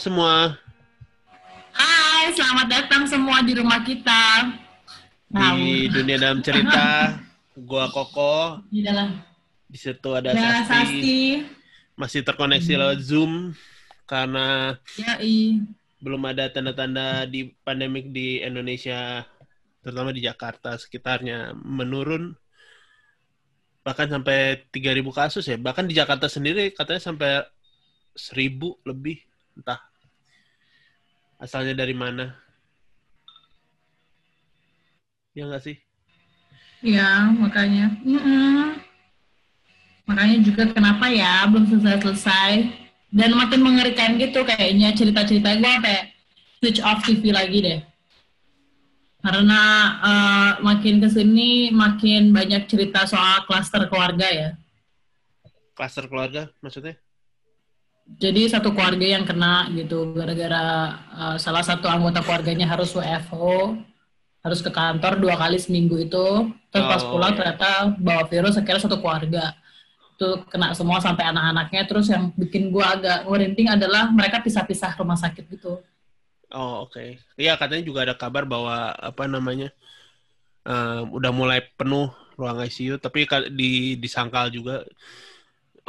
Semua. Hai, selamat datang semua di rumah kita. Di dunia dalam cerita, gua Koko. Di dalam. Di situ ada Ya, Sasti. Sasti. Masih terkoneksi lewat Zoom karena Yoi. belum ada tanda-tanda di pandemik di Indonesia, terutama di Jakarta sekitarnya menurun bahkan sampai 3000 kasus ya. Bahkan di Jakarta sendiri katanya sampai 1000 lebih, entah asalnya dari mana. Ya nggak sih? Ya, makanya. Mm-mm. Makanya juga kenapa ya belum selesai-selesai. Dan makin mengerikan gitu kayaknya cerita-cerita gue sampai switch off TV lagi deh. Karena eh, makin ke sini makin banyak cerita soal klaster keluarga ya. Kluster keluarga maksudnya? Jadi satu keluarga yang kena gitu gara-gara uh, salah satu anggota keluarganya harus WFO, harus ke kantor dua kali seminggu itu. Terus pas Oh. pulang ternyata bawa virus akhirnya satu keluarga. Itu kena semua sampai anak-anaknya. Terus yang bikin gua agak merinding adalah mereka pisah-pisah rumah sakit gitu. Oh oke. Iya katanya juga ada kabar bahwa apa namanya eh, udah mulai penuh ruang ICU, tapi di disangkal juga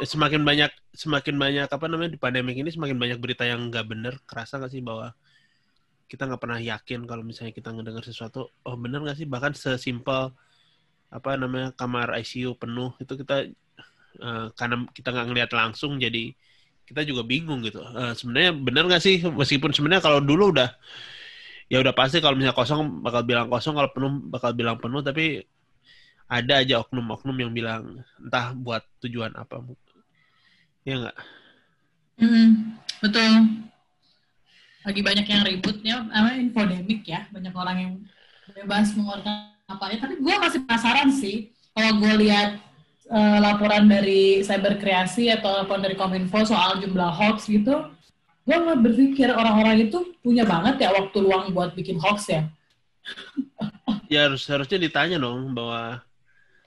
semakin banyak semakin banyak apa namanya di pandemi ini semakin banyak berita yang nggak bener. Kerasa nggak sih bahwa kita nggak pernah yakin kalau misalnya kita ngedengar sesuatu, oh bener nggak sih? Bahkan sesimpel apa namanya kamar ICU penuh itu kita eh, karena kita nggak ngelihat langsung jadi kita juga bingung gitu. Eh, sebenarnya benar nggak sih? Meskipun sebenarnya kalau dulu udah ya udah pasti kalau misalnya kosong bakal bilang kosong, kalau penuh bakal bilang penuh, tapi ada aja oknum-oknum yang bilang entah buat tujuan apa. Ya nggak? Mm, betul. Lagi banyak yang ributnya, apa infodemik ya, banyak orang yang bebas mengeluarkan apa ya. Tapi gue masih penasaran sih, kalau gue lihat eh, laporan dari cyber kreasi atau laporan dari kominfo soal jumlah hoax gitu, gue nggak berpikir orang-orang itu punya banget ya waktu luang buat bikin hoax ya. Ya harus harusnya ditanya dong bahwa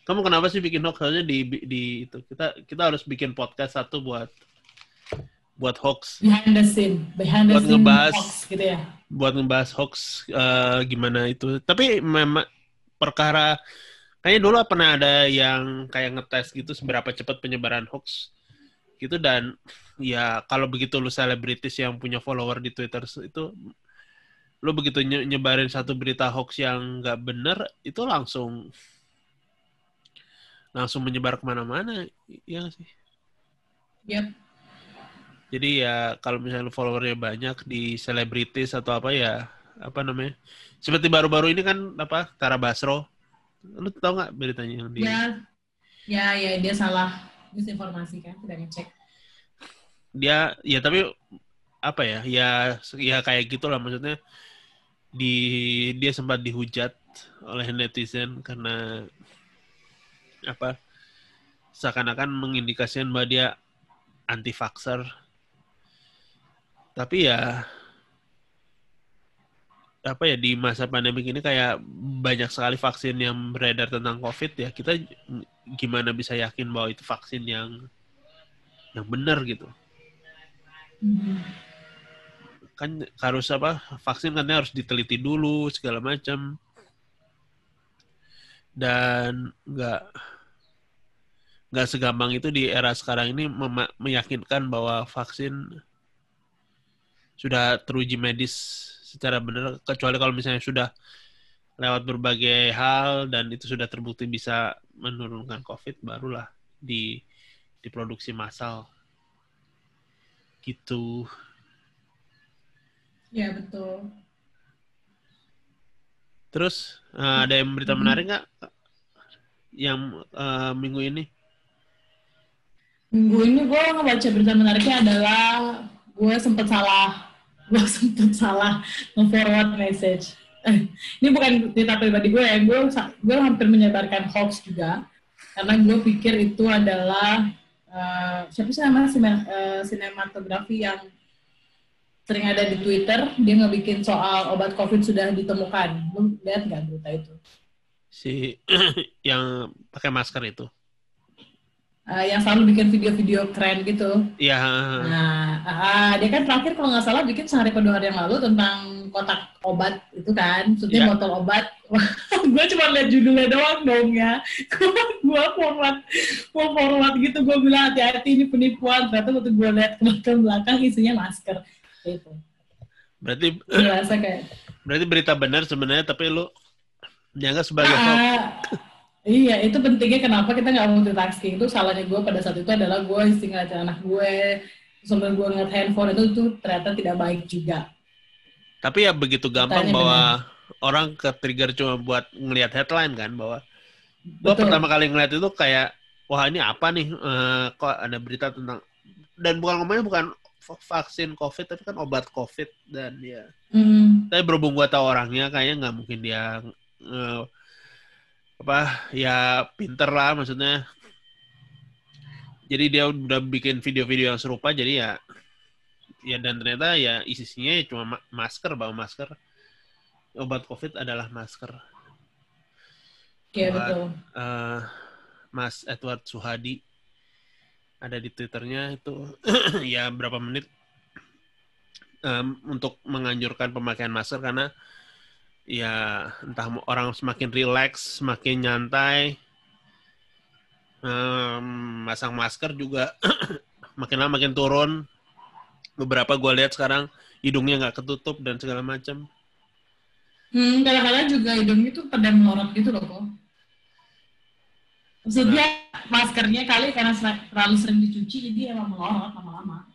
kamu kenapa sih bikin hoax harusnya di, di itu kita kita harus bikin podcast satu buat buat hoax Behind the scene, behind the Buat scene ngebahas. hoax gitu ya. buat ngebahas hoax eh, gimana itu. Tapi memang perkara kayaknya dulu pernah ada yang kayak ngetes gitu seberapa cepat penyebaran hoax gitu dan ya kalau begitu lu selebritis yang punya follower di Twitter itu lu begitu nye- nyebarin satu berita hoax yang nggak bener itu langsung langsung menyebar ke mana-mana ya sih Yep. Jadi ya kalau misalnya lu followernya banyak di selebritis atau apa ya apa namanya seperti baru-baru ini kan apa Tara Basro lu tau nggak beritanya yang di Ya, ya, ya dia salah misinformasi kan, tidak ngecek. dia ya tapi apa ya ya ya kayak gitulah maksudnya di dia sempat dihujat oleh netizen karena apa seakan-akan mengindikasikan bahwa dia anti vaxxer tapi ya apa ya di masa pandemi ini kayak banyak sekali vaksin yang beredar tentang covid ya. Kita gimana bisa yakin bahwa itu vaksin yang yang benar gitu? Mhm. kan harus apa vaksin kan harus diteliti dulu segala macam. Dan nggak nggak segampang itu di era sekarang ini meyakinkan bahwa vaksin sudah teruji medis secara benar kecuali kalau misalnya sudah lewat berbagai hal dan itu sudah terbukti bisa menurunkan covid barulah di diproduksi massal gitu Ya betul. Terus eh, ada yang berita Mhm. menarik nggak yang eh, minggu ini? Minggu ini gue ngebaca berita menariknya adalah gue sempet salah, gue sempet salah nge-forward message. Eh, ini bukan cerita pribadi gue ya, gue gue hampir menyebarkan hoax juga karena gue pikir itu adalah eh, siapa sih namanya sine- eh, sinematografi yang sering ada di Twitter, dia ngebikin soal obat COVID sudah ditemukan. Lu lihat nggak berita itu? Si yang pakai masker itu. Uh, yang selalu bikin video-video keren gitu. Iya. Nah, uh, dia kan terakhir kalau nggak salah bikin sehari atau dua hari yang lalu tentang kotak obat itu kan, maksudnya Iya. botol obat. gue cuma lihat judulnya doang dong ya. gue forward, mau forward gitu, gue bilang hati-hati ini penipuan. Ternyata waktu gue lihat ke belakang belakang isinya masker. Gitu. Berarti Gue rasa kayak berarti berita benar sebenarnya tapi lu dianggap sebagai hoax. Iya, itu pentingnya kenapa kita nggak multitasking. Itu salahnya gue pada saat itu adalah gue ngeliatin anak gue, sambil gue ngeliat handphone itu tuh ternyata tidak baik juga. Tapi ya begitu gampang Beritanya bahwa orang ke trigger cuma buat ngelihat headline kan bahwa Betul. pertama kali ngeliat itu kayak wah ini apa nih Eh, kok ada berita tentang dan bukan ngomongnya bukan vaksin covid tapi kan obat covid dan ya Hmm, tapi berhubung gua tahu orangnya kayaknya nggak mungkin dia eh, apa ya pinter lah maksudnya. Jadi dia udah bikin video-video yang serupa jadi ya ya dan ternyata ya isinya cuma ma- masker bawa masker. Obat covid adalah masker. Iya Buat- betul. eh, Mas Edward Suhadi ada di twitternya itu. Ya berapa menit em, untuk menganjurkan pemakaian masker karena ya entah orang semakin rileks semakin nyantai em, masang masker juga makin lama makin turun beberapa gue lihat sekarang hidungnya nggak ketutup dan segala macam Hmm, kadang-kadang juga hidungnya tuh pada melorot gitu loh kok. Maksudnya maskernya kali karena terlalu sering dicuci jadi emang melorot lama-lama.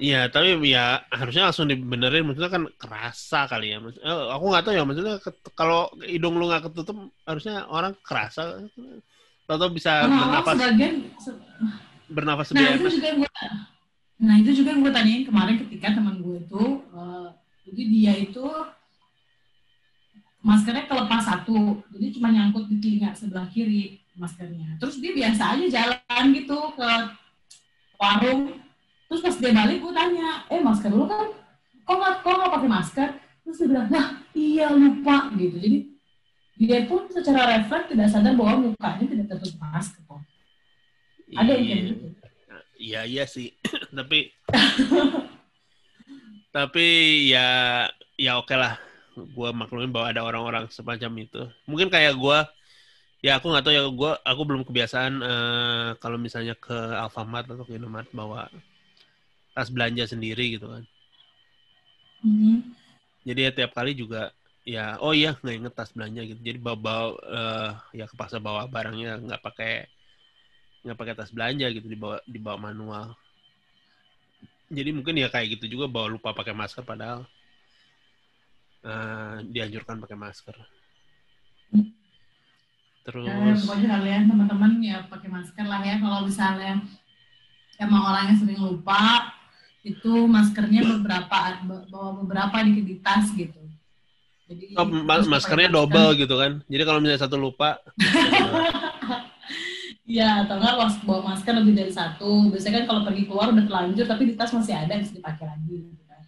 Iya, tapi ya harusnya langsung dibenerin. Maksudnya kan kerasa kali ya. Maksud- eh, aku nggak tahu ya. Maksudnya kalau hidung lu nggak ketutup, harusnya orang kerasa. Atau bisa Orang-orang bernafas, sebagian se- bernafas Nah itu juga yang gue Nah itu juga yang gue tanyain kemarin ketika teman gue itu eh, jadi dia itu maskernya kelepas satu jadi cuma nyangkut di telinga sebelah kiri maskernya terus dia biasa aja jalan gitu ke warung terus pas dia balik gue tanya eh masker lu kan kok nggak kok nggak pakai masker terus dia bilang wah iya lupa gitu jadi dia pun secara refleks tidak sadar bahwa mukanya tidak tertutup masker kok ada yang kayak gitu Iya, iya sih. tapi tapi ya ya oke lah. Gua maklumin bahwa ada orang-orang semacam itu. Mungkin kayak gua ya aku nggak tahu ya gua aku belum kebiasaan eh, kalau misalnya ke Alfamart atau ke Indomart bawa tas belanja sendiri gitu kan. Mhm. Jadi ya tiap kali juga ya oh iya nggak inget tas belanja gitu. Jadi bawa, bawa eh, ya kepaksa bawa barangnya nggak pakai nggak pakai tas belanja gitu dibawa dibawa manual. Jadi mungkin ya kayak gitu juga bawa lupa pakai masker padahal eh, dianjurkan pakai masker. Hmm. Ya, Terus pokoknya kalian teman-teman ya pakai masker lah ya kalau misalnya emang orangnya sering lupa itu maskernya beberapa bawa beberapa di, di tas gitu. Jadi oh, ma- terus maskernya double masker. gitu kan. Jadi kalau misalnya satu lupa Iya, atau enggak pas bawa masker lebih dari satu. Biasanya kan kalau pergi keluar udah terlanjur tapi di tas masih ada bisa dipakai lagi gitu kan.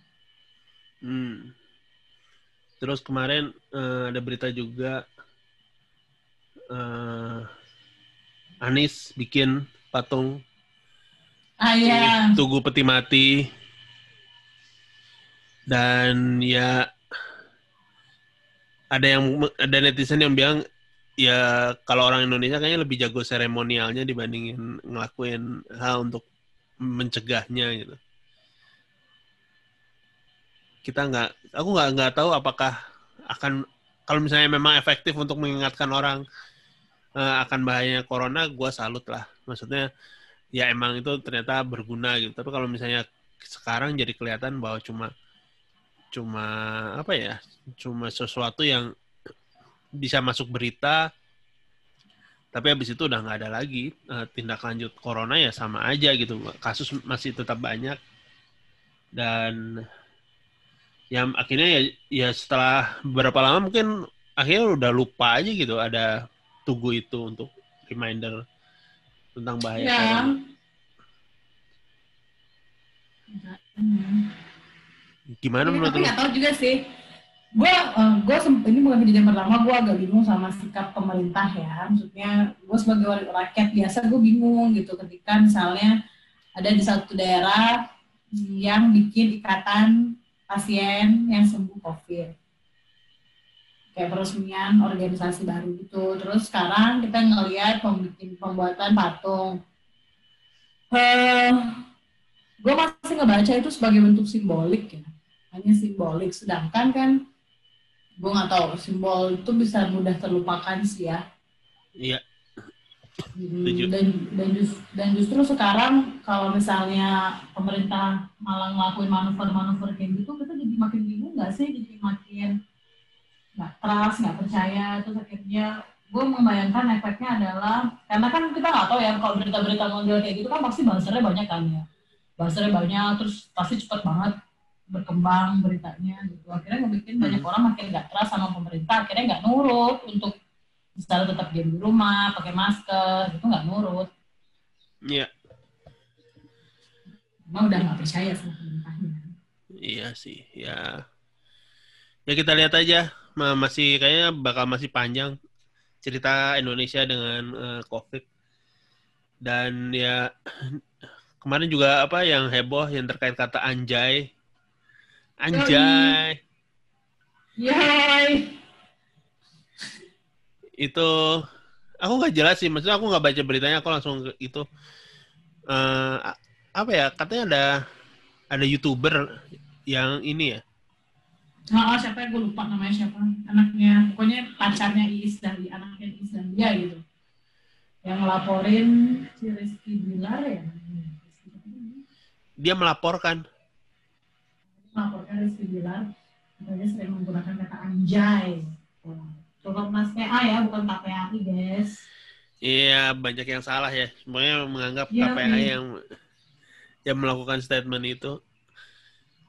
Hmm. Terus kemarin eh, ada berita juga eh Anis bikin patung Ah. Tugu Peti Mati dan ya ada yang ada netizen yang bilang ya kalau orang Indonesia kayaknya lebih jago seremonialnya dibandingin ngelakuin hal untuk mencegahnya gitu. Kita nggak, aku nggak nggak tahu apakah akan kalau misalnya memang efektif untuk mengingatkan orang eh, akan bahayanya corona, gua salut lah. Maksudnya ya emang itu ternyata berguna gitu. Tapi kalau misalnya sekarang jadi kelihatan bahwa cuma cuma apa ya, cuma sesuatu yang bisa masuk berita, tapi habis itu udah nggak ada lagi eh, tindak lanjut corona ya sama aja gitu. Kasus masih tetap banyak dan ya akhirnya ya, ya setelah beberapa lama mungkin akhirnya udah lupa aja gitu ada tugu itu untuk reminder tentang bahaya Iya. corona. Gimana Iya, menurut tapi lu? tahu juga sih. gue uh, gue ini bukan kejadian pertama gue agak bingung sama sikap pemerintah ya maksudnya gue sebagai rakyat biasa gue bingung gitu ketika misalnya ada di satu daerah yang bikin ikatan pasien yang sembuh covid kayak peresmian organisasi baru gitu. Terus sekarang kita ngelihat pembuatan patung. Uh, gue masih ngebaca itu sebagai bentuk simbolik ya. Hanya simbolik. Sedangkan kan gue nggak tahu simbol itu bisa mudah terlupakan sih ya. Iya. Hmm, dan dan, just, dan justru sekarang kalau misalnya pemerintah malah ngelakuin manuver-manuver kayak gitu kita jadi makin bingung nggak sih? Jadi makin nggak trust nggak percaya. Terus akhirnya gue membayangkan efeknya adalah karena kan kita nggak tahu ya kalau berita-berita model kayak gitu kan pasti bahasannya banyak kan ya. Bahasannya banyak terus pasti cepat banget berkembang beritanya gitu. Akhirnya hmm. banyak orang makin nggak trust sama pemerintah akhirnya nggak nurut untuk misalnya tetap diam di rumah pakai masker itu nggak nurut. Iya. Yeah. emang udah nggak percaya sama pemerintahnya. Iya sih ya. Ya kita lihat aja masih kayaknya bakal masih panjang cerita Indonesia dengan uh, COVID dan ya kemarin juga apa yang heboh yang terkait kata anjay Anjay. Yay. Itu aku nggak jelas sih, maksudnya aku nggak baca beritanya, aku langsung ke itu. Uh, apa ya? Katanya ada ada youtuber yang ini ya. Oh, oh siapa gue lupa namanya siapa? Anaknya, pokoknya pacarnya Iis dari anaknya Iis dan dia gitu. Yang ngelaporin si Rizky Bilar ya. Dia melaporkan melaporkan Rizky Bilar katanya sering menggunakan kata anjay. Coba Mas PA ya, bukan KPAI guys. Iya, banyak yang salah ya. Semuanya menganggap ya, KPAI ya. yang yang melakukan statement itu.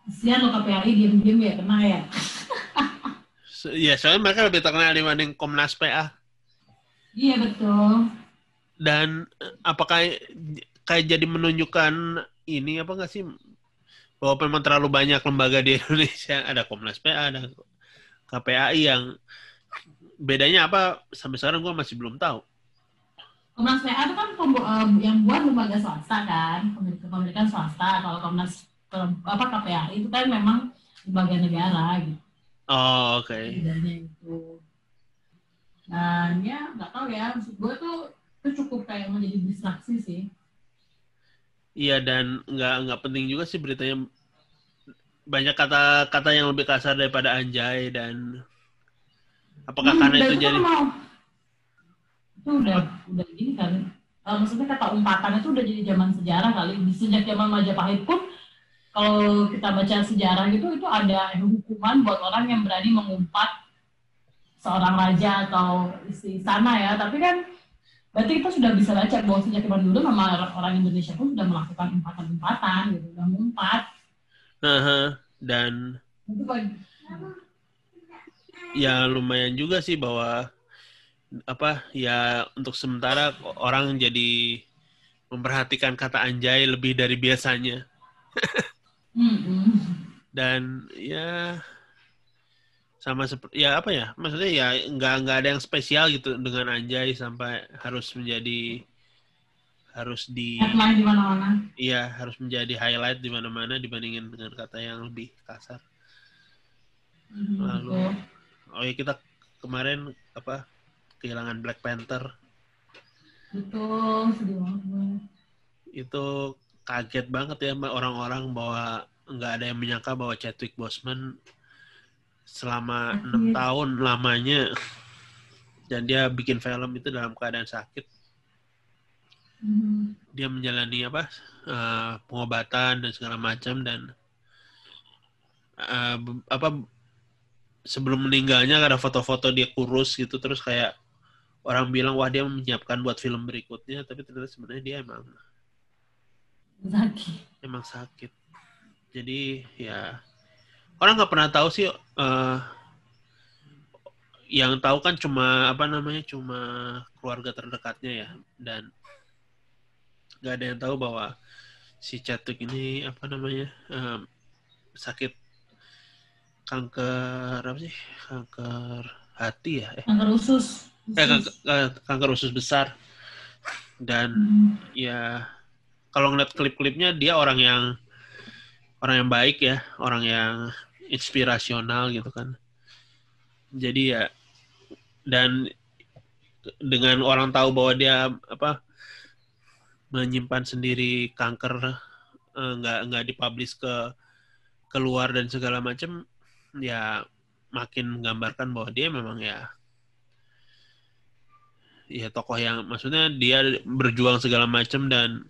Kasihan lo KPAI diem-diem ya, kena ya. Iya, soalnya mereka lebih terkenal dibanding Komnas PA. Iya, betul. Dan eh, apakah kayak jadi menunjukkan ini apa nggak sih bahwa memang terlalu banyak lembaga di Indonesia ada Komnas PA ada KPAI yang bedanya apa sampai sekarang gue masih belum tahu Komnas PA itu kan eh, yang buat lembaga swasta kan pemilikan swasta kalau Komnas apa KPAI itu kan memang lembaga negara gitu. Oh oke. Okay. itu dan ya nggak tahu ya maksud gue tuh itu cukup kayak menjadi distraksi sih. Iya dan nggak nggak penting juga sih beritanya. Banyak kata-kata yang lebih kasar daripada anjay dan apakah hmm, karena itu jadi mau. itu udah udah gini kan uh, maksudnya kata umpatan itu udah jadi zaman sejarah kali. Sejak zaman Majapahit pun kalau kita baca sejarah gitu itu ada hukuman buat orang yang berani mengumpat seorang raja atau istana ya tapi kan berarti kita sudah bisa baca bahwa sejak zaman dulu memang orang Indonesia pun sudah melakukan umpatan-umpatan gitu, sudah mengumpat. Uh, dan ya lumayan juga sih bahwa apa ya untuk sementara orang jadi memperhatikan kata anjay lebih dari biasanya. dan ya sama seperti ya apa ya maksudnya ya nggak nggak ada yang spesial gitu dengan Anjay sampai harus menjadi harus di di mana-mana. iya harus menjadi highlight di mana-mana dibandingin dengan kata yang lebih kasar. Mm-hmm. lalu oh ya kita kemarin apa kehilangan Black Panther. Betul sedih banget itu kaget banget ya orang-orang bahwa nggak ada yang menyangka bahwa Chadwick Boseman selama enam tahun lamanya dan dia bikin film itu dalam keadaan sakit hmm. dia menjalani apa uh, pengobatan dan segala macam dan uh, apa sebelum meninggalnya ada foto-foto dia kurus gitu terus kayak orang bilang wah dia menyiapkan buat film berikutnya tapi ternyata sebenarnya dia emang sakit emang sakit jadi ya orang nggak pernah tahu sih uh, yang tahu kan cuma apa namanya cuma keluarga terdekatnya ya dan nggak ada yang tahu bahwa si Catuk ini apa namanya um, sakit kanker apa sih? Kanker hati ya? Eh, Kanker usus. eh, Usus. kanker, eh, kanker usus besar. Dan Hmm. ya kalau ngeliat klip-klipnya dia orang yang orang yang baik ya, orang yang inspirasional gitu kan. Jadi ya dan dengan orang tahu bahwa dia apa menyimpan sendiri kanker eh, nggak nggak dipublish ke keluar dan segala macam ya makin menggambarkan bahwa dia memang ya ya tokoh yang maksudnya dia berjuang segala macam dan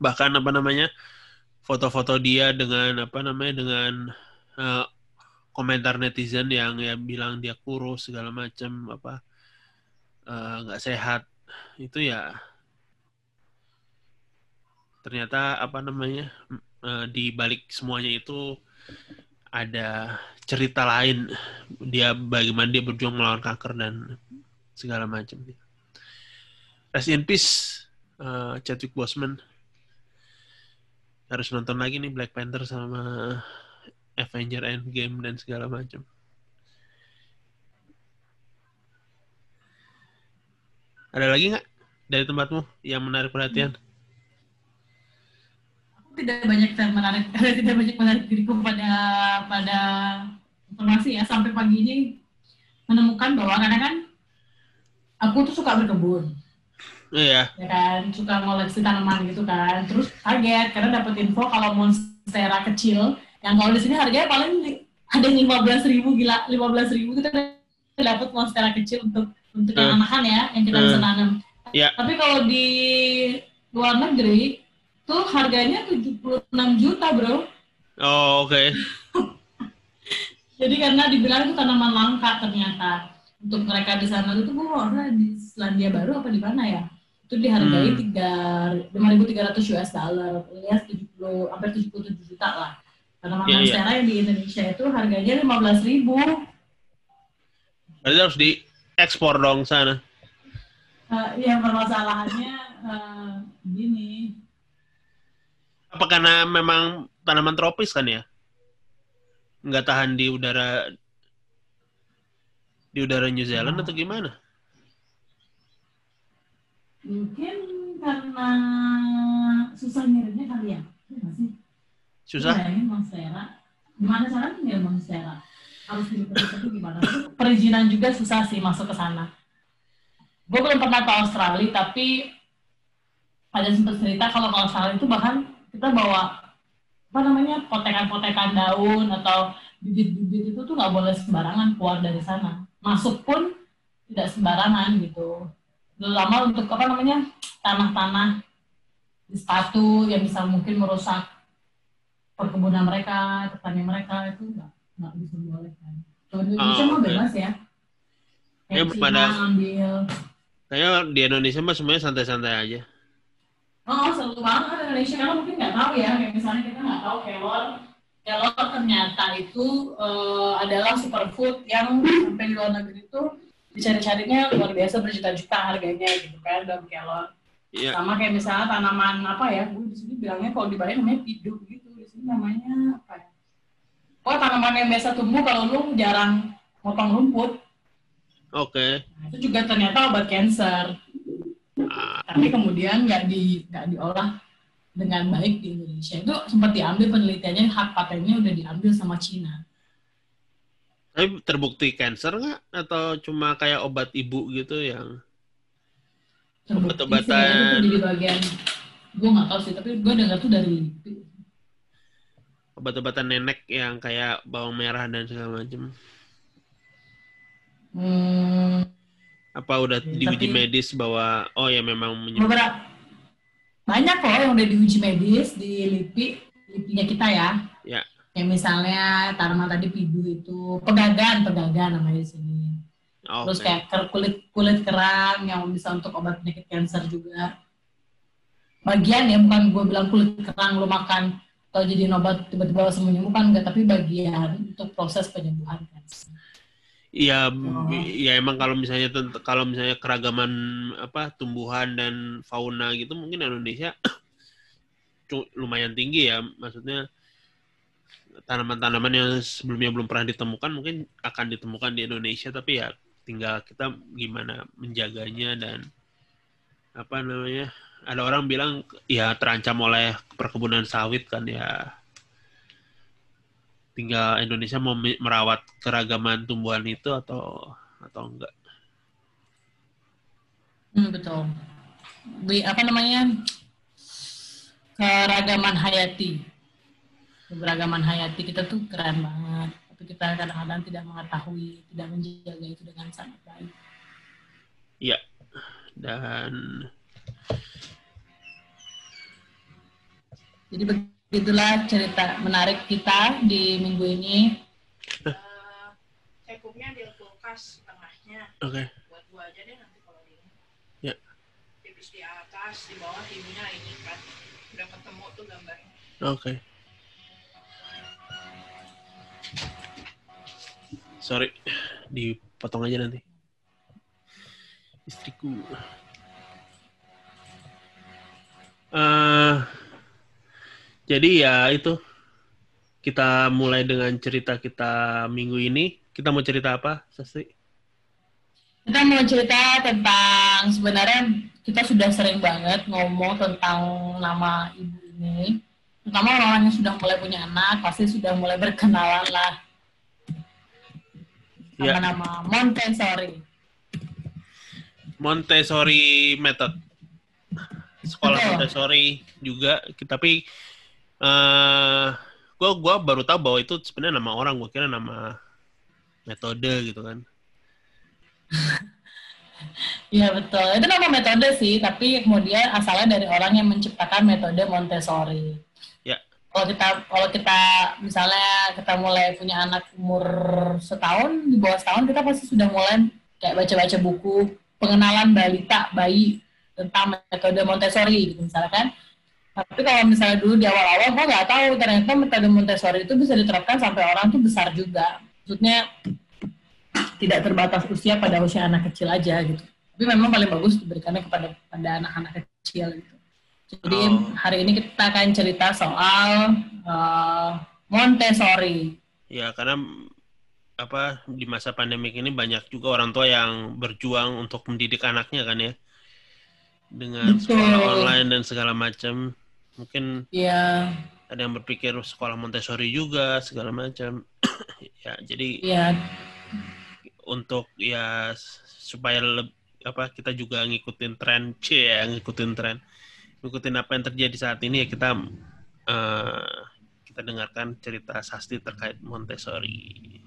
bahkan apa namanya foto-foto dia dengan apa namanya dengan eh, komentar netizen yang ya bilang dia kurus segala macam apa eh, nggak sehat. Itu ya ternyata apa namanya eh, di balik semuanya itu ada cerita lain. Dia bagaimana dia berjuang melawan kanker dan segala macam. Rest in peace eh, Chadwick Boseman harus nonton lagi nih Black Panther sama Avenger Endgame dan segala macam ada lagi nggak dari tempatmu yang menarik perhatian? Aku tidak banyak yang menarik, tidak banyak menarik diriku pada pada informasi ya. Sampai pagi ini menemukan bahwa karena kan aku tuh suka berkebun iya. Ya kan suka ngoleksi tanaman gitu kan. Terus kaget karena dapet info kalau monstera kecil yang kalau di sini harganya paling li- ada lima belas ribu gila lima belas ribu kita dapat monstera kecil untuk untuk yang Hmm. anakan ya yang kita Hmm. bisa nanam. Ya. tapi kalau di luar negeri tuh harganya 76 juta bro. Oh oke. Jadi karena dibilang itu tanaman langka ternyata. Untuk mereka di sana itu gue di Selandia Baru apa di mana ya itu dihargai Hmm. tiga lima ribu tiga ratus US dollar. Alias tujuh puluh hampir tujuh puluh tujuh juta lah. Iya, iya. monstera yang di Indonesia itu harganya lima belas ribu. Berarti harus diekspor dong sana? Uh, yang permasalahannya eh, gini. Apa karena memang tanaman tropis kan ya? Nggak tahan di udara di udara New Zealand Hmm. atau gimana mungkin karena susah ngirimnya kali ya Iya nggak sih susah Bayangin monstera. Gimana ngirim monstera? Harus dilipat itu gimana? Perizinan juga susah sih masuk ke sana. Gue belum pernah ke Australia, tapi ada sempat cerita kalau ke Australia itu bahkan kita bawa apa namanya potekan-potekan daun atau bibit-bibit itu tuh nggak boleh sembarangan keluar dari sana. Masuk pun tidak sembarangan gitu. Terutama untuk apa namanya tanah-tanah sepatu yang bisa mungkin merusak perkebunan mereka, petani mereka itu nggak nggak bisa dibolehkan. Kalau di Indonesia Oh, mah bebas ya. Ya, Kayak Cina pada- kayaknya di Indonesia mah semuanya santai-santai aja Oh, seru banget Indonesia karena mungkin nggak tahu ya. Kayak misalnya kita nggak tahu kelor. Kelor ternyata itu eh, adalah superfood yang sampai di luar negeri itu dicari-carinya luar biasa berjuta-juta harganya gitu kan dalam kelor. Iya. Sama kayak misalnya tanaman apa ya, gue di sini bilangnya kalau di Bali namanya pidu gitu, di sini namanya apa ya? Oh tanaman yang biasa tumbuh kalau lu jarang motong rumput, oke nah, itu juga ternyata obat cancer. Ah, Tapi kemudian nggak di nggak diolah dengan baik di Indonesia. Itu sempat diambil penelitiannya, hak patennya udah diambil sama Cina. Tapi terbukti cancer nggak atau cuma kayak obat ibu gitu yang Obat-obatan. di bagian gue nggak tahu sih, tapi gue dengar tuh dari obat-obatan nenek yang kayak bawang merah dan segala macam Hmm, apa udah Ya, diuji tapi- medis bahwa oh ya memang menyebabkan banyak kok yang udah diuji medis di LIPI, LIPI-nya kita ya. Ya. Kayak misalnya tanaman tadi pidu itu pegagan, pegagan namanya di sini. oh, Terus kayak kulit kulit kerang yang bisa untuk obat penyakit kanker juga. Bagian ya bukan gue bilang kulit kerang lo makan atau jadi obat tiba-tiba langsung menyembuhkan enggak, tapi bagian untuk proses penyembuhan kanker. Iya, Oh. ya emang kalau misalnya kalau misalnya keragaman apa tumbuhan dan fauna gitu mungkin Indonesia lumayan tinggi ya, maksudnya tanaman-tanaman yang sebelumnya belum pernah ditemukan mungkin akan ditemukan di Indonesia tapi ya tinggal kita gimana menjaganya dan apa namanya ada orang bilang ya terancam oleh perkebunan sawit kan ya. Tinggal Indonesia mau merawat keragaman tumbuhan itu atau atau enggak? Hmm, betul. Di, apa namanya keragaman hayati keberagaman hayati kita tuh keren banget tapi kita kadang-kadang tidak mengetahui tidak menjaga itu dengan sangat baik iya dan jadi begitulah cerita menarik kita di minggu ini uh, cekupnya di kulkas tengahnya oke okay. buat gua aja deh nanti kalau di ya tipis di atas di bawah ininya ini kan udah ketemu tuh gambarnya. Oke. Okay. Sorry, dipotong aja nanti. Istriku. Uh, jadi ya itu kita mulai dengan cerita kita minggu ini. Kita mau cerita apa, Sasti? Kita mau cerita tentang sebenarnya kita sudah sering banget ngomong tentang nama ibu ini. Terutama orang yang sudah mulai punya anak, pasti sudah mulai berkenalan lah. Ya. Nama-nama Montessori. Montessori method. Sekolah Betul. Montessori juga, tapi uh, gua gua baru tahu bahwa itu sebenarnya nama orang, gua kira nama metode gitu kan. Iya betul, itu nama metode sih, tapi kemudian asalnya dari orang yang menciptakan metode Montessori. Kalau kita kalau kita misalnya kita mulai punya anak umur setahun di bawah setahun kita pasti sudah mulai kayak baca-baca buku pengenalan balita bayi tentang metode Montessori gitu misalnya kan. Tapi kalau misalnya dulu di awal-awal gue nggak tahu ternyata metode Montessori itu bisa diterapkan sampai orang tuh besar juga. Maksudnya tidak terbatas usia pada usia anak kecil aja gitu. Tapi memang paling bagus diberikannya kepada pada anak-anak kecil gitu. Jadi Oh. hari ini kita akan cerita soal uh, Montessori. Ya, karena apa di masa pandemik ini banyak juga orang tua yang berjuang untuk mendidik anaknya kan ya. Dengan Betul. sekolah online dan segala macam. Mungkin Ya, ada yang berpikir sekolah Montessori juga segala macam. ya, jadi ya, untuk ya supaya leb- apa kita juga ngikutin tren c ya ngikutin tren ngikutin apa yang terjadi saat ini ya kita eh, kita dengarkan cerita Sasti terkait Montessori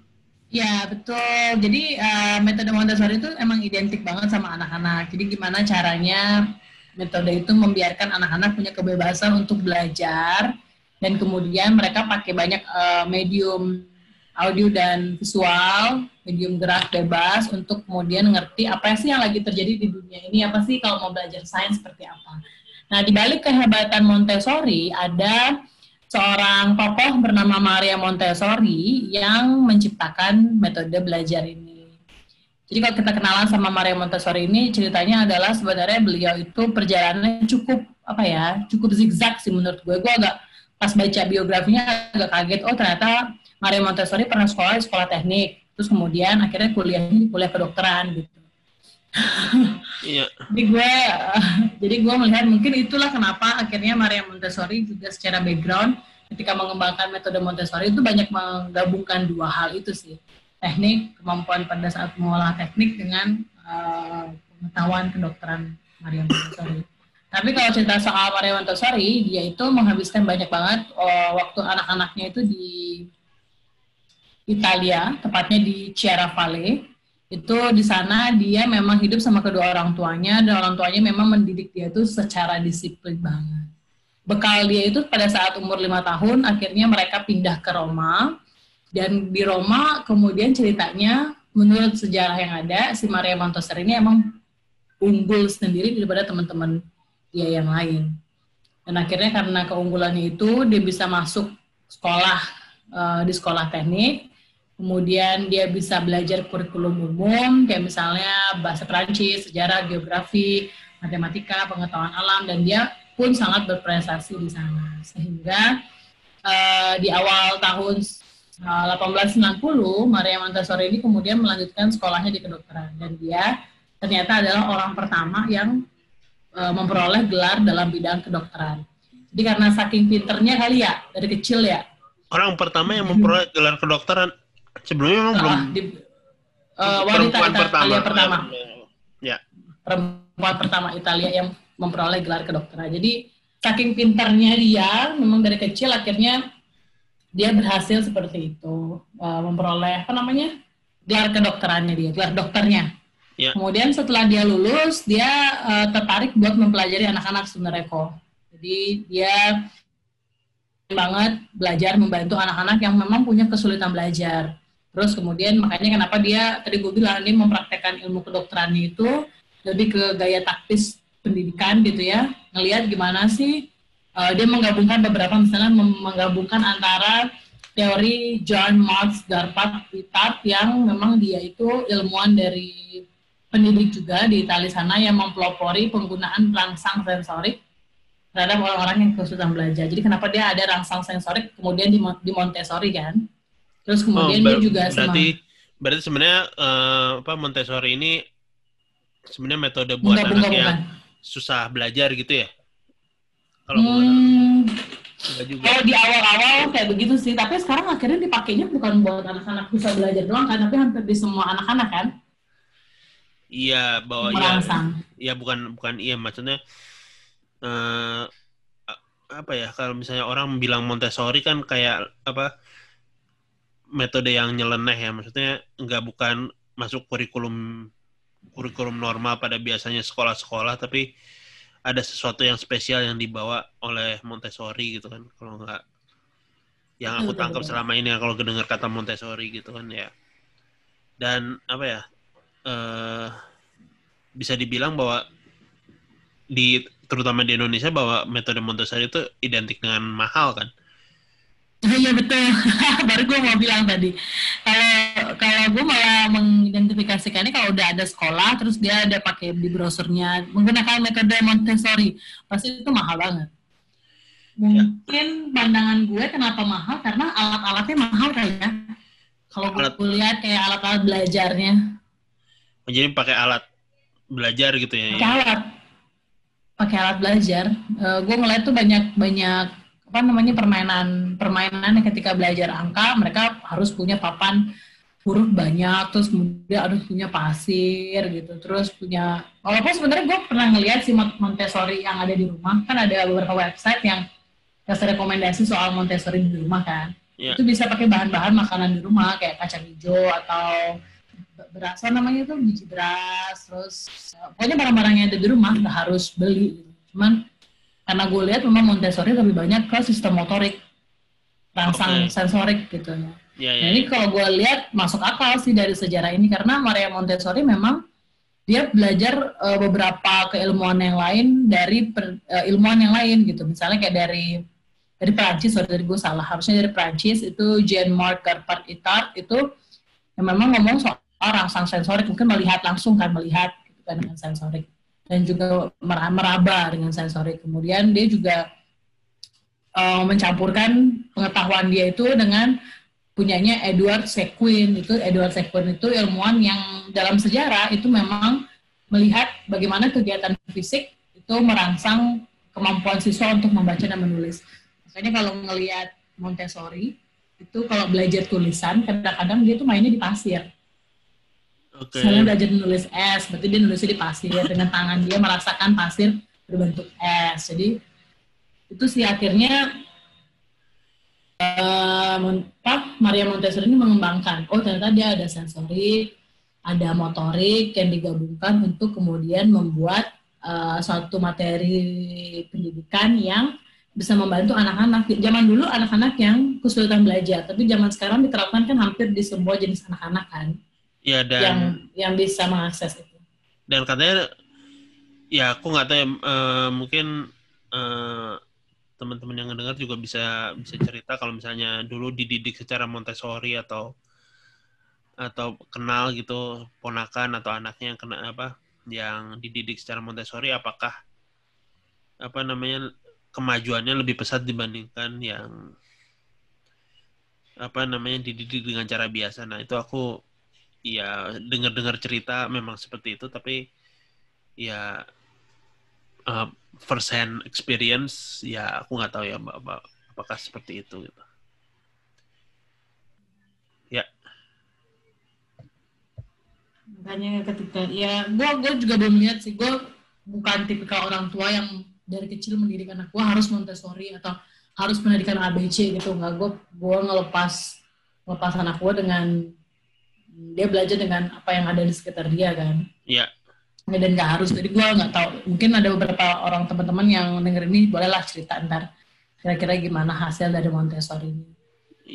ya betul. Jadi uh, metode Montessori itu emang identik banget sama anak-anak. Jadi gimana caranya metode itu membiarkan anak-anak punya kebebasan untuk belajar dan kemudian mereka pakai banyak uh, medium audio dan visual, medium gerak bebas untuk kemudian ngerti apa sih yang lagi terjadi di dunia ini, apa sih kalau mau belajar sains seperti apa. Nah, di balik kehebatan Montessori ada seorang tokoh bernama Maria Montessori yang menciptakan metode belajar ini. Jadi kalau kita kenalan sama Maria Montessori ini ceritanya adalah sebenarnya beliau itu perjalanannya cukup apa ya, cukup zigzag sih menurut gue. Gue agak pas baca biografinya agak kaget. Oh ternyata Maria Montessori pernah sekolah di sekolah teknik, terus kemudian akhirnya kuliahnya kuliah kedokteran gitu. iya. Jadi gue, jadi gue melihat mungkin itulah kenapa akhirnya Maria Montessori juga secara background ketika mengembangkan metode Montessori itu banyak menggabungkan dua hal itu sih, teknik kemampuan pada saat mengolah teknik dengan uh, pengetahuan kedokteran Maria Montessori. Tapi kalau cerita soal Maria Montessori, dia itu menghabiskan banyak banget uh, waktu anak-anaknya itu di Italia, tepatnya di Chiara Valle itu di sana dia memang hidup sama kedua orang tuanya dan orang tuanya memang mendidik dia itu secara disiplin banget. Bekal dia itu pada saat umur lima tahun akhirnya mereka pindah ke Roma dan di Roma kemudian ceritanya menurut sejarah yang ada si Maria Montessori ini emang unggul sendiri daripada teman-teman dia yang lain. Dan akhirnya karena keunggulannya itu dia bisa masuk sekolah eh, di sekolah teknik kemudian dia bisa belajar kurikulum umum kayak misalnya bahasa Prancis, sejarah, geografi, matematika, pengetahuan alam dan dia pun sangat berprestasi di sana. Sehingga eh, di awal tahun eh, 1890 Maria Montessori ini kemudian melanjutkan sekolahnya di kedokteran. Dan dia ternyata adalah orang pertama yang eh, memperoleh gelar dalam bidang kedokteran. Jadi karena saking pinternya kali ya dari kecil ya. Orang pertama yang memperoleh gelar kedokteran sebelumnya memang belum ah, di, eh, wanita Italia pertama. Ya. perempuan pertama Italia yang memperoleh gelar kedokteran. Jadi saking pintarnya dia, memang dari kecil akhirnya dia berhasil seperti itu uh, memperoleh apa namanya gelar kedokterannya dia, gelar dokternya. Ya. Kemudian setelah dia lulus, dia uh, tertarik buat mempelajari anak-anak sebenarnya kok. Jadi dia banget belajar membantu anak-anak yang memang punya kesulitan belajar. Terus kemudian makanya kenapa dia tadi gue bilang dia mempraktekkan ilmu kedokterannya itu lebih ke gaya taktis pendidikan gitu ya, ngelihat gimana sih uh, dia menggabungkan beberapa misalnya menggabungkan antara teori John Marx Garpart Pittard yang memang dia itu ilmuwan dari pendidik juga di Italia sana yang mempelopori penggunaan rangsang sensorik terhadap orang-orang yang kesulitan belajar. Jadi kenapa dia ada rangsang sensorik kemudian di, di Montessori kan? Terus kemudian Oh, dia juga berarti semang- berarti sebenarnya eh, apa Montessori ini sebenarnya metode buat anak menggabungkan yang susah belajar gitu ya? Kalau Hmm, juga. kalau di awal-awal kayak begitu sih, tapi sekarang akhirnya dipakainya bukan buat anak-anak bisa belajar doang kan, tapi hampir di semua anak-anak kan, Iya, bahwa ya, merangsang. ya bukan bukan iya maksudnya a- apa ya kalau misalnya orang bilang Montessori kan kayak apa metode yang nyeleneh ya. Maksudnya nggak bukan masuk kurikulum kurikulum normal pada biasanya sekolah-sekolah tapi ada sesuatu yang spesial yang dibawa oleh Montessori gitu kan. Kalau nggak yang aku Betul, tangkap betul. selama ini kalau kedengar kata Montessori gitu kan ya. Dan apa ya eh bisa dibilang bahwa di terutama di Indonesia bahwa metode Montessori itu identik dengan mahal kan Iya betul, baru gue mau bilang tadi. Kalau kalau gue malah mengidentifikasikannya kalau udah ada sekolah, terus dia ada pakai di brosurnya menggunakan metode Montessori, pasti itu mahal banget. Mungkin pandangan gue kenapa mahal karena alat-alatnya mahal kayaknya. Kalau gue Alat- lihat kayak alat-alat belajarnya, Oh, jadi pakai alat belajar gitu ya pakai alat, pakai alat belajar. gue ngeliat tuh banyak banyak apa namanya permainan permainan ketika belajar angka mereka harus punya papan huruf banyak terus kemudian harus punya pasir gitu terus punya walaupun sebenarnya gue pernah ngeliat si Mont- Montessori yang ada di rumah kan ada beberapa website yang kasih rekomendasi soal Montessori di rumah kan Iya. itu bisa pakai bahan-bahan makanan di rumah kayak kacang hijau atau beras apa namanya itu biji beras terus pokoknya barang-barang yang ada di rumah nggak harus beli gitu. cuman karena gue lihat memang Montessori lebih banyak ke sistem motorik rangsang Oke. sensorik gitu. Ya ya Nah, ya, ini kalau gue lihat masuk akal sih dari sejarah ini karena Maria Montessori memang dia belajar eh, beberapa keilmuan yang lain dari per- eh, ilmuwan yang lain gitu. Misalnya kayak dari dari Prancis, sorry dari gue salah, harusnya dari Prancis itu Jean Marc Garpart Itard itu yang memang ngomong soal rangsang sensorik, mungkin melihat langsung kan melihat gitu kan dengan sensorik dan juga mera- meraba dengan sensorik. Kemudian dia juga eh, mencampurkan pengetahuan dia itu dengan punyanya Edward Sequin itu Edward Sequin itu ilmuwan yang dalam sejarah itu memang melihat bagaimana kegiatan fisik itu merangsang kemampuan siswa untuk membaca dan menulis. Makanya kalau ngelihat Montessori itu kalau belajar tulisan kadang-kadang dia tuh mainnya di pasir. Oke Misalnya belajar menulis S, berarti dia nulisnya di pasir dengan tangan dia merasakan pasir berbentuk S. Jadi itu sih akhirnya apa, Maria Montessori ini mengembangkan. Oh ternyata dia ada sensorik, ada motorik yang digabungkan untuk kemudian membuat eh, suatu materi pendidikan yang bisa membantu anak-anak. Zaman dulu anak-anak yang kesulitan belajar, tapi zaman sekarang diterapkan kan hampir di semua jenis anak-anak kan ya dan yang yang bisa mengakses itu. dan katanya ya aku nggak tahu ya eh, mungkin eh, teman-teman yang ngedengar juga bisa bisa cerita kalau misalnya dulu dididik secara Montessori atau atau kenal gitu ponakan atau anaknya yang kena apa yang dididik secara Montessori apakah apa namanya kemajuannya lebih pesat dibandingkan yang apa namanya dididik dengan cara biasa. Nah itu aku ya dengar-dengar cerita memang seperti itu, tapi ya uh, first hand experience ya aku nggak tahu ya mbak, mbak apakah seperti itu gitu. Ya. Makanya ketika ya gue gue juga belum lihat sih gue bukan tipikal orang tua yang dari kecil mendidik anak gue harus Montessori atau harus pendidikan ABC gitu nggak gue gue ngelepas ngelepas anak gue dengan dia belajar dengan apa yang ada di sekitar dia kan Iya. Ya, dan nggak harus jadi gue nggak tahu mungkin ada beberapa orang teman-teman yang denger ini bolehlah cerita ntar kira-kira gimana hasil dari Montessori ini.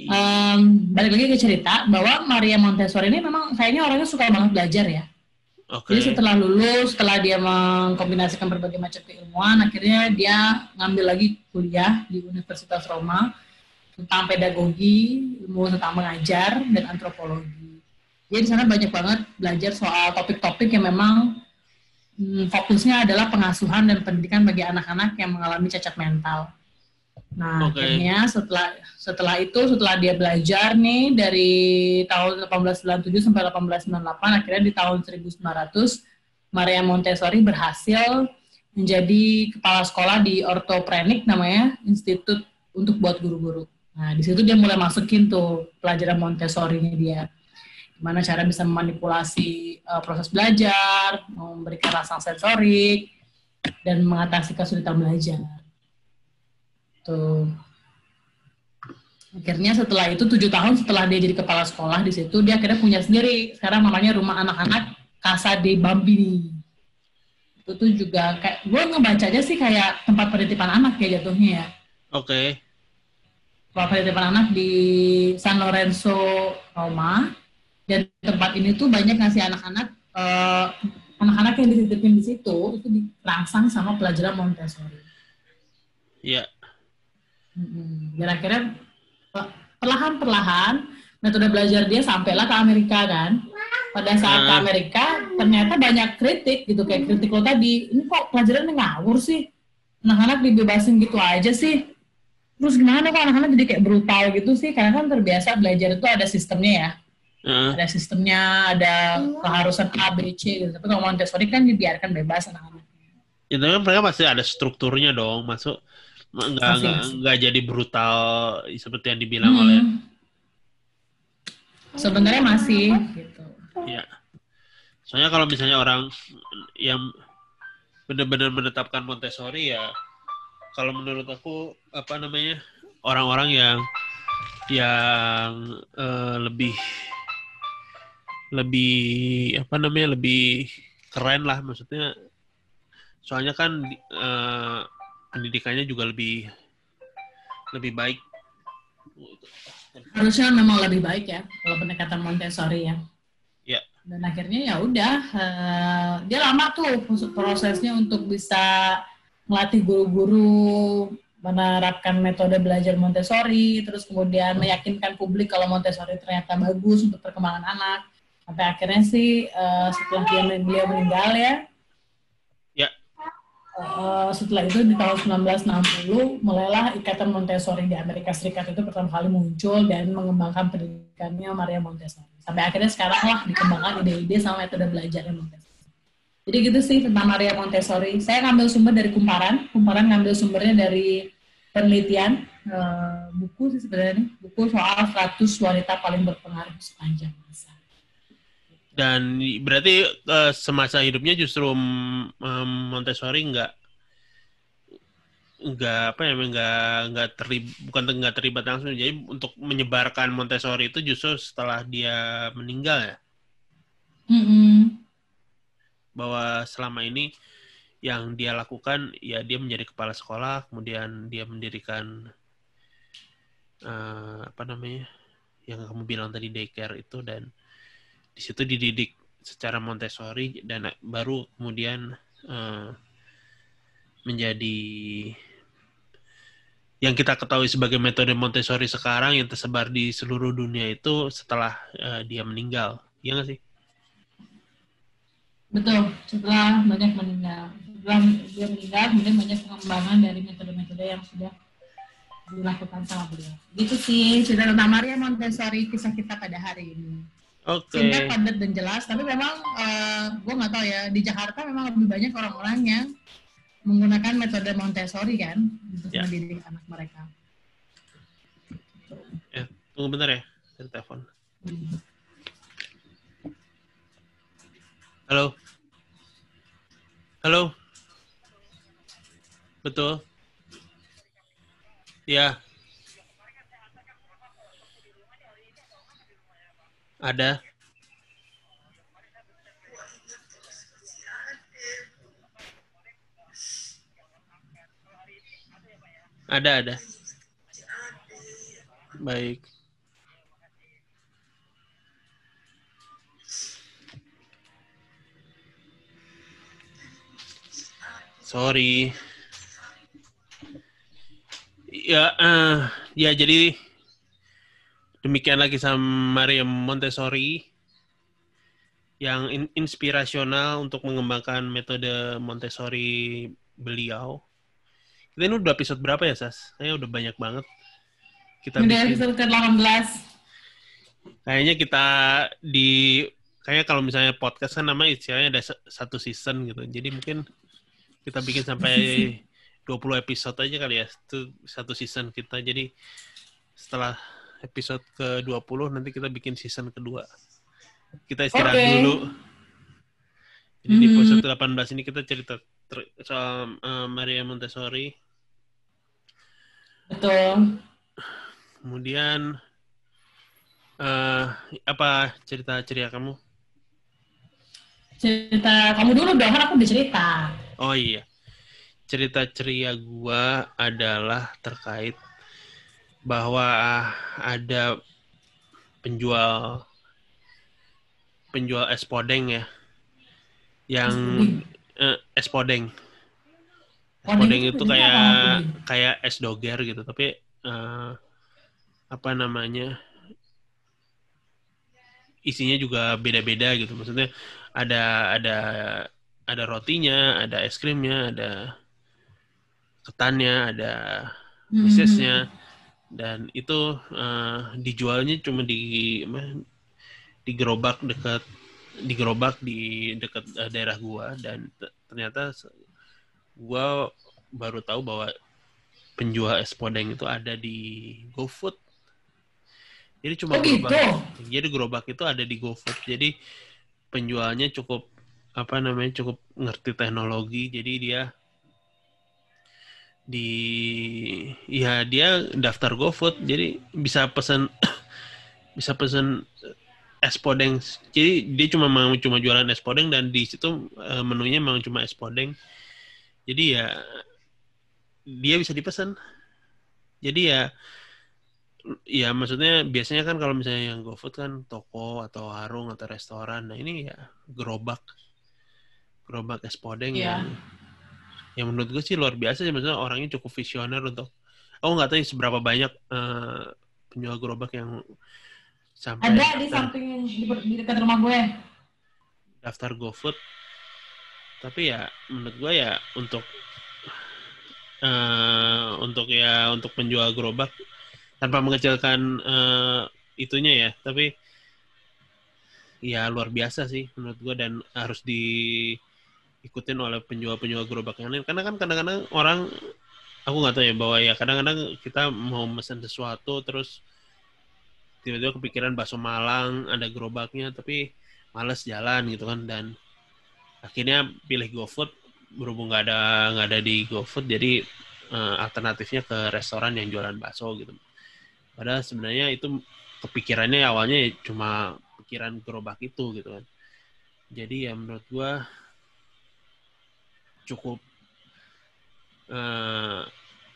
Em, balik lagi ke cerita bahwa Maria Montessori ini memang kayaknya orangnya suka banget belajar ya Oke. jadi setelah lulus, setelah dia mengkombinasikan berbagai macam keilmuan, akhirnya dia ngambil lagi kuliah di Universitas Roma tentang pedagogi, ilmu tentang mengajar, dan antropologi. Jadi di sana banyak banget belajar soal topik-topik yang memang hmm, fokusnya adalah pengasuhan dan pendidikan bagi anak-anak yang mengalami cacat mental. Nah, Oke. akhirnya setelah setelah itu setelah dia belajar nih dari tahun 1897 sampai 1898 akhirnya di tahun 1900 Maria Montessori berhasil menjadi kepala sekolah di ortoprenik namanya Institut untuk buat guru-guru. Nah, di situ dia mulai masukin tuh pelajaran Montessori-nya dia. Gimana cara bisa memanipulasi uh, proses belajar, memberikan rasa sensorik, dan mengatasi kesulitan belajar. Tuh. Akhirnya setelah itu tujuh tahun setelah dia jadi kepala sekolah di situ dia akhirnya punya sendiri. Sekarang namanya rumah anak-anak Casa de Bambini. Itu tuh juga kayak gue ngebacanya sih kayak tempat penitipan anak ya jatuhnya ya. Oke. Tempat penitipan anak di San Lorenzo Roma. Dan tempat ini tuh banyak ngasih anak-anak eh, anak-anak yang dititipin di situ itu dirangsang sama pelajaran Montessori. Iya. Mm-mm. Dan akhirnya pe- perlahan-perlahan metode belajar dia sampailah ke Amerika kan. Pada saat ke. Amerika ternyata banyak kritik gitu kayak kritik lo tadi. Ini kok pelajarannya ngawur sih? Anak-anak dibebasin gitu aja sih. Terus gimana kok anak-anak jadi kayak brutal gitu sih? Karena kan terbiasa belajar itu ada sistemnya ya. Ada sistemnya, ada keharusan A, B, C gitu. Tapi kalau Montessori kan dibiarkan bebas anak-anak. Ya, tapi kan mereka pasti ada strukturnya dong, masuk nggak nggak nggak jadi brutal seperti yang dibilang Hmm. oleh Sebenarnya masih gitu. ya. Soalnya kalau misalnya orang yang benar-benar menetapkan Montessori ya, kalau menurut aku apa namanya orang-orang yang yang eh, lebih lebih apa namanya lebih keren lah maksudnya soalnya kan eh, pendidikannya juga lebih lebih baik harusnya memang lebih baik ya kalau pendekatan Montessori ya. Ya. Dan akhirnya ya udah eh, dia lama tuh prosesnya untuk bisa melatih guru-guru menerapkan metode belajar Montessori, terus kemudian meyakinkan publik kalau Montessori ternyata bagus untuk perkembangan anak. Sampai akhirnya sih eh, setelah dia beliau meninggal ya, Ya. Eh, setelah itu di tahun 1960 mulailah Ikatan Montessori di Amerika Serikat itu pertama kali muncul dan mengembangkan pendidikannya Maria Montessori. Sampai akhirnya sekarang lah dikembangkan ide-ide sama metode belajarnya Montessori. Jadi gitu sih tentang Maria Montessori. Saya ngambil sumber dari Kumparan. Kumparan ngambil sumbernya dari penelitian eh, buku sih sebenarnya buku soal 100 wanita paling berpengaruh sepanjang masa. Dan berarti eh, semasa hidupnya justru mm, em, Montessori nggak nggak apa ya nggak nggak terlibat bukan nggak terlibat langsung jadi untuk menyebarkan Montessori itu justru setelah dia meninggal ya Mm-mm. bahwa selama ini yang dia lakukan ya dia menjadi kepala sekolah kemudian dia mendirikan eh, apa namanya yang kamu bilang tadi daycare itu dan di situ dididik secara Montessori dan baru kemudian eh, menjadi yang kita ketahui sebagai metode Montessori sekarang yang tersebar di seluruh dunia itu setelah eh, dia meninggal, ya nggak sih? Betul, setelah banyak meninggal. Setelah dia meninggal, kemudian banyak pengembangan dari metode-metode yang sudah dilakukan sama beliau. Gitu sih cerita tentang Maria Montessori kisah kita pada hari ini. Oke. Singkat, padat, dan jelas. Tapi memang gue nggak tahu ya di Jakarta memang lebih banyak orang-orang yang menggunakan metode Montessori kan untuk Ya. mendidik anak mereka. Eh, tunggu bentar ya. Dari telepon. Hmm. Halo. Halo. Betul. Ya. Ada. Ada, ada. Baik. Sorry. Ya, eh, ya jadi demikian lagi sama Maria Montessori yang in- inspirasional untuk mengembangkan metode Montessori beliau. Kita ini udah episode berapa ya, Sas? Kayaknya udah banyak banget. Kita Udah bikin. episode ke-18. Kayaknya kita di kayaknya kalau misalnya podcast kan namanya istilahnya ada satu season gitu. Jadi mungkin kita bikin sampai 20 episode aja kali ya. Itu satu season kita. Jadi setelah episode ke-20 nanti kita bikin season kedua. Kita istirahat Oke. dulu. Jadi di Hmm. episode 18 ini kita cerita ter- soal eh, Maria Montessori. Betul. Kemudian eh apa cerita ceria kamu? Cerita kamu dulu dong, kan aku udah cerita. Oh iya. Cerita ceria gua adalah terkait bahwa ada penjual penjual es podeng ya. Yang eh, es podeng. Es Podeng itu kayak kayak es doger gitu, tapi eh, apa namanya? isinya juga beda-beda gitu. Maksudnya ada ada ada rotinya, ada es krimnya, ada ketannya, ada Hmm. Dan itu eh, dijualnya cuma di apa, di gerobak dekat di gerobak di dekat eh, daerah gua dan ternyata gua baru tahu bahwa penjual es podeng itu ada di GoFood. Jadi cuma Oh gitu. gerobak. Jadi gerobak itu ada di GoFood. Jadi penjualnya cukup apa namanya cukup ngerti teknologi. Jadi dia di ya dia daftar GoFood. Jadi bisa pesan bisa pesan es podeng. Jadi dia cuma mau cuma jualan es podeng dan di situ eh, menunya memang cuma es podeng. Jadi ya dia bisa dipesan. Jadi ya ya maksudnya biasanya kan kalau misalnya yang GoFood kan toko atau warung atau restoran. Nah, ini ya gerobak. Gerobak es podeng Iya. yang yang menurut gue sih luar biasa sih maksudnya orangnya cukup visioner untuk aku nggak tahu seberapa banyak eh, penjual gerobak yang sampai Ada di daftar, samping di, di dekat rumah gue. daftar GoFood. Tapi ya menurut gue ya untuk eh untuk ya untuk penjual gerobak tanpa mengecilkan eh, itunya ya, tapi ya luar biasa sih menurut gue dan harus diikutin oleh penjual-penjual gerobak yang lain. Karena kan kadang-kadang orang aku nggak tahu ya bahwa ya kadang-kadang kita mau pesan sesuatu terus tiba-tiba kepikiran bakso Malang ada gerobaknya tapi males jalan gitu kan. Dan akhirnya pilih GoFood berhubung nggak ada nggak ada di GoFood jadi eh, alternatifnya ke restoran yang jualan bakso gitu. Padahal sebenarnya itu kepikirannya awalnya ya cuma pikiran gerobak itu gitu kan. Jadi ya menurut gua cukup eh,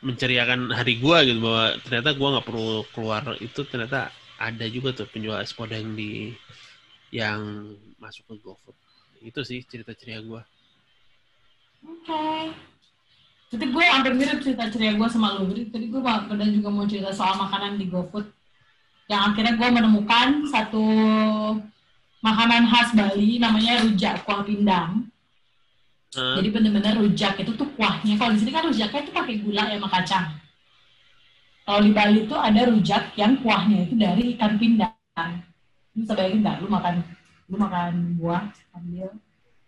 menceriakan hari gua gitu bahwa ternyata gua nggak perlu keluar itu ternyata ada juga tuh penjual es podeng di yang masuk ke GoFood itu sih cerita ceria gua Oke. Jadi gue hampir mirip cerita ceria gue sama lu. Jadi tadi gue udah juga mau cerita soal makanan di GoFood. Yang akhirnya gue menemukan satu makanan khas Bali namanya rujak kuah pindang. Eh, Jadi bener-bener rujak itu tuh kuahnya. Kalau di sini kan rujaknya itu pakai gula ya sama kacang. kalau di Bali itu ada rujak yang kuahnya itu dari ikan pindang. Lu bisa bayangin nggak? Lu makan, lu makan buah sambil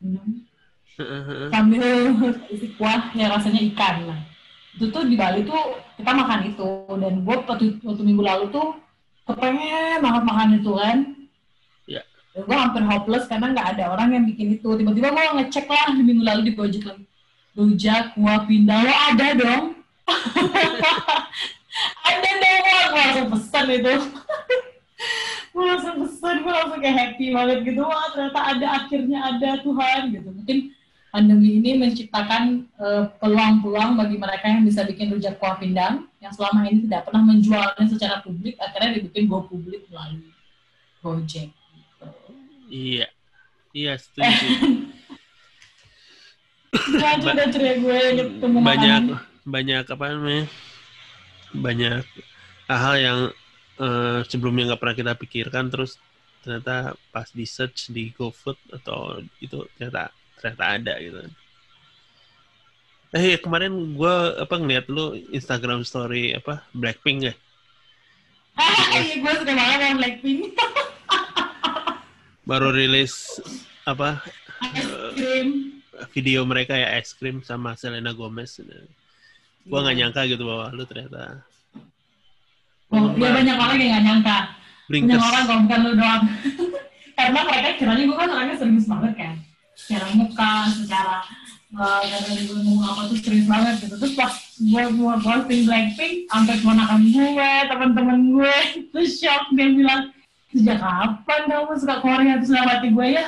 minum, sambil isi kuah yang rasanya ikan. Nah, itu tuh di Bali tuh kita makan itu dan gue waktu, waktu minggu lalu tuh kepengen banget makan itu kan. Gue hampir hopeless karena nggak ada orang yang bikin itu. Tiba-tiba gue ngecek lah minggu lalu di Gojek lagi. Rujak, kuah pindang, lo ada dong. ada dong, gue langsung pesan itu. gue langsung pesan, gue langsung kayak happy banget gitu. Wah ternyata ada, akhirnya ada Tuhan gitu. Mungkin pandemi ini menciptakan eh, peluang-peluang bagi mereka yang bisa bikin rujak kuah pindang yang selama ini tidak pernah menjualnya secara publik, akhirnya dibikin go publik melalui Gojek. Iya. Iya, setuju. Gue yang ketemu banyak banyak apa namanya? Banyak hal-hal yang eh, sebelumnya nggak pernah kita pikirkan terus ternyata pas di search di GoFood atau itu ternyata ternyata ada gitu. Eh kemarin gue apa ngeliat lu Instagram story apa Blackpink ya? Ah, iya gue suka banget sama Blackpink. Baru rilis apa krim. video mereka ya es krim sama Selena Gomez. Gue nggak Iya. nyangka gitu bahwa lu ternyata Oh, iya banyak orang yang gak nyangka. Banyak Blinkers. orang kalau bukan lu doang. Karena mereka kiranya gue kan orangnya serius banget kan. Secara muka, secara uh, cara gue ngomong apa tuh serius banget gitu. Terus pas gue mau posting Blackpink, sampai keponakan gue, teman-teman gue, terus shock dia bilang, sejak kapan kamu suka Korea? Terus dalam hati gue ya,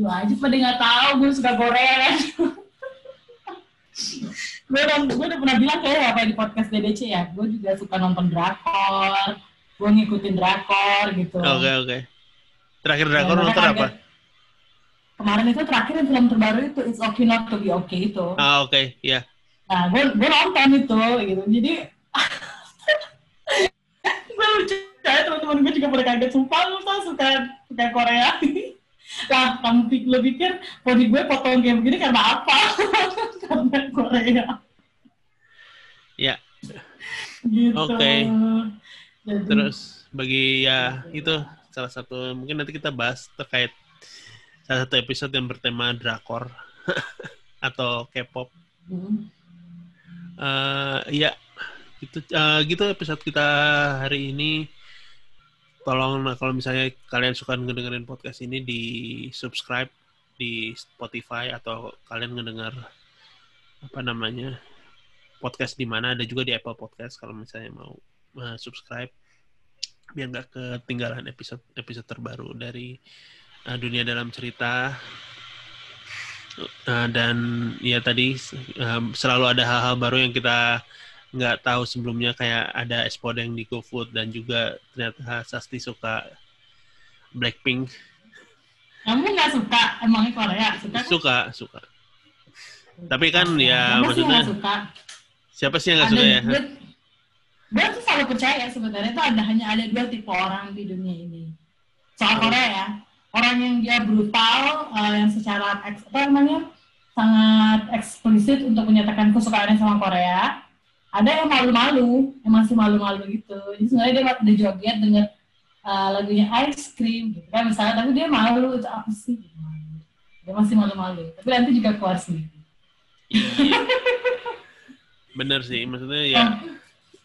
lu aja pada nggak tahu gue suka Korea kan. gue udah, gue udah pernah bilang kayak apa di podcast DDC ya, gue juga suka nonton drakor, gue ngikutin drakor gitu. Oke oke. Terakhir drakor Ya, nonton makanya apa? Kemarin itu terakhir film terbaru itu It's Okay Not To Be Okay itu. Ah oke, ya. Nah, gue gue nonton itu gitu. Jadi gue lucu ya teman-teman gue juga pada kaget sumpah lu tau suka suka Korea. Lah, kamu pikir, lo pikir body gue potong kayak begini karena apa? karena Korea. Ya. Gitu. Oke. Jadi, Terus bagi ya itu salah satu mungkin nanti kita bahas terkait salah satu episode yang bertema drakor atau K-pop. hmm. Eh ya gitu eh, gitu episode kita hari ini. Tolong nah, kalau misalnya kalian suka ngedengerin podcast ini di subscribe di Spotify atau kalian ngedenger apa namanya podcast di mana. Ada juga di Apple Podcast kalau misalnya mau eh, subscribe biar nggak ketinggalan episode episode terbaru dari eh, dunia dalam cerita. Eh, dan ya tadi eh, selalu ada hal-hal baru yang kita nggak tahu sebelumnya kayak ada Espodeng di GoFood dan juga ternyata Sasti suka Blackpink. Kamu nggak suka? Emangnya Korea? Suka? kan? suka suka. Tapi kan ya, sih maksudnya- nggak suka. siapa sih yang nggak suka ya? gue, tuh selalu percaya sebenarnya. Itu ada hanya ada dua tipe orang di dunia ini. Soal Korea ya. Orang yang dia brutal eh, yang secara apa namanya? Sangat eksplisit untuk menyatakan kesukaannya sama Korea ada yang malu-malu yang masih malu-malu gitu. Jadi sebenarnya dia udah joget dengan eh, lagunya ice cream gitu kan misalnya. Tapi dia malu itu apa sih? Dia masih malu-malu. Tapi nanti juga keluar sendiri. Iya. bener sih maksudnya ya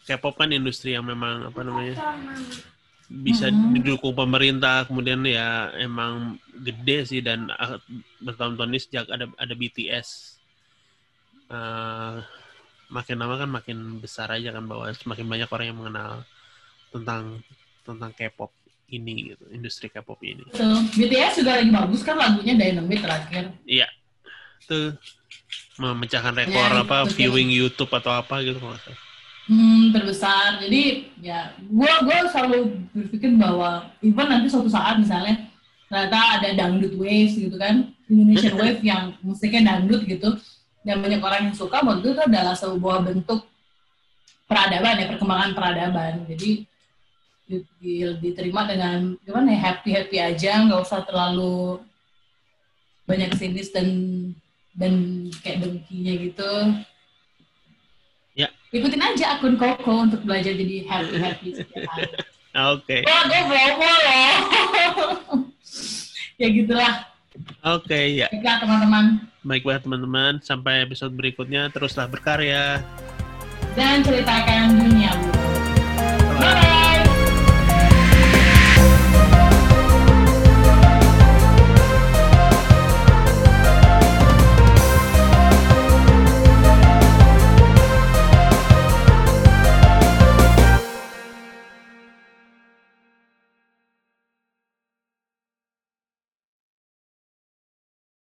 K-pop kan industri yang memang apa namanya bisa Mhm. didukung pemerintah kemudian ya emang gede sih dan ah, bertahun-tahun ini sejak ada ada BTS eh, makin lama kan makin besar aja kan bahwa semakin banyak orang yang mengenal tentang tentang K-pop ini gitu industri K-pop ini Tuh, BTS juga lagi bagus kan lagunya Dynamite terakhir. iya tuh memecahkan rekor Ya, apa betul. viewing YouTube atau apa gitu kalau. Hmm, terbesar. Jadi ya, gua gua selalu berpikir bahwa even nanti suatu saat misalnya ternyata ada dangdut waves gitu kan, Indonesian wave yang musiknya dangdut gitu, dan banyak orang yang suka, menurut gue itu adalah sebuah bentuk peradaban ya, perkembangan peradaban. Jadi di- di- diterima dengan gimana ya happy happy aja, nggak usah terlalu banyak sinis dan dan kayak dengkinya gitu. ikutin aja akun Koko untuk belajar jadi happy happy setiap hari. Oke. Wah, gue promo loh. ya gitulah. Oke, ya. Baiklah teman-teman. Baiklah teman-teman, sampai episode berikutnya teruslah berkarya. Dan ceritakan dunia, Bu.